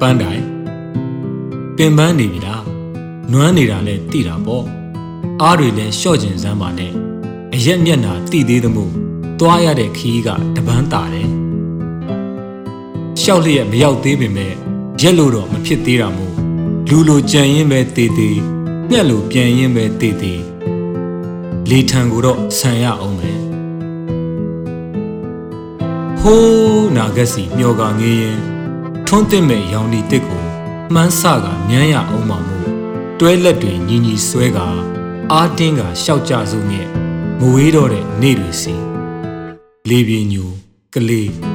ပန်းတိုင်ပင်ပန်းနေပြီလားနွမ်းနေတာလဲတိတာပေါ့အားတွေလဲလျှော့ကျင်စမ်းပါနဲ့အရက်မျက်နာတိသေးသမို့သွားရတဲ့ခီးကတပန်းတာတယ်ရှောက်လျက်မရောက်သေးပင်မဲ့ရက်လို့တော့မဖြစ်သေးတာမို့လူလိုကြံရင်ပဲတေးသေး မျက်လိုပြန်ရင်ပဲတေးသေးလေထံကိုတော့ဆန်ရအောင်မယ်ဟိုးနာဂက်စီမျောကငေးရင်ထွန်းတင်မဲ့ရောင်ဒီတစ်ကိုမှန်းဆကမြန်းရအောင်မှာမို့တွဲလက်တွေညီညီဆွဲကအာတင်းကရှောက်ကြစုနဲ့မဝေးတော့တဲ့နေ့တွေစီလေပြင်းညူကလေး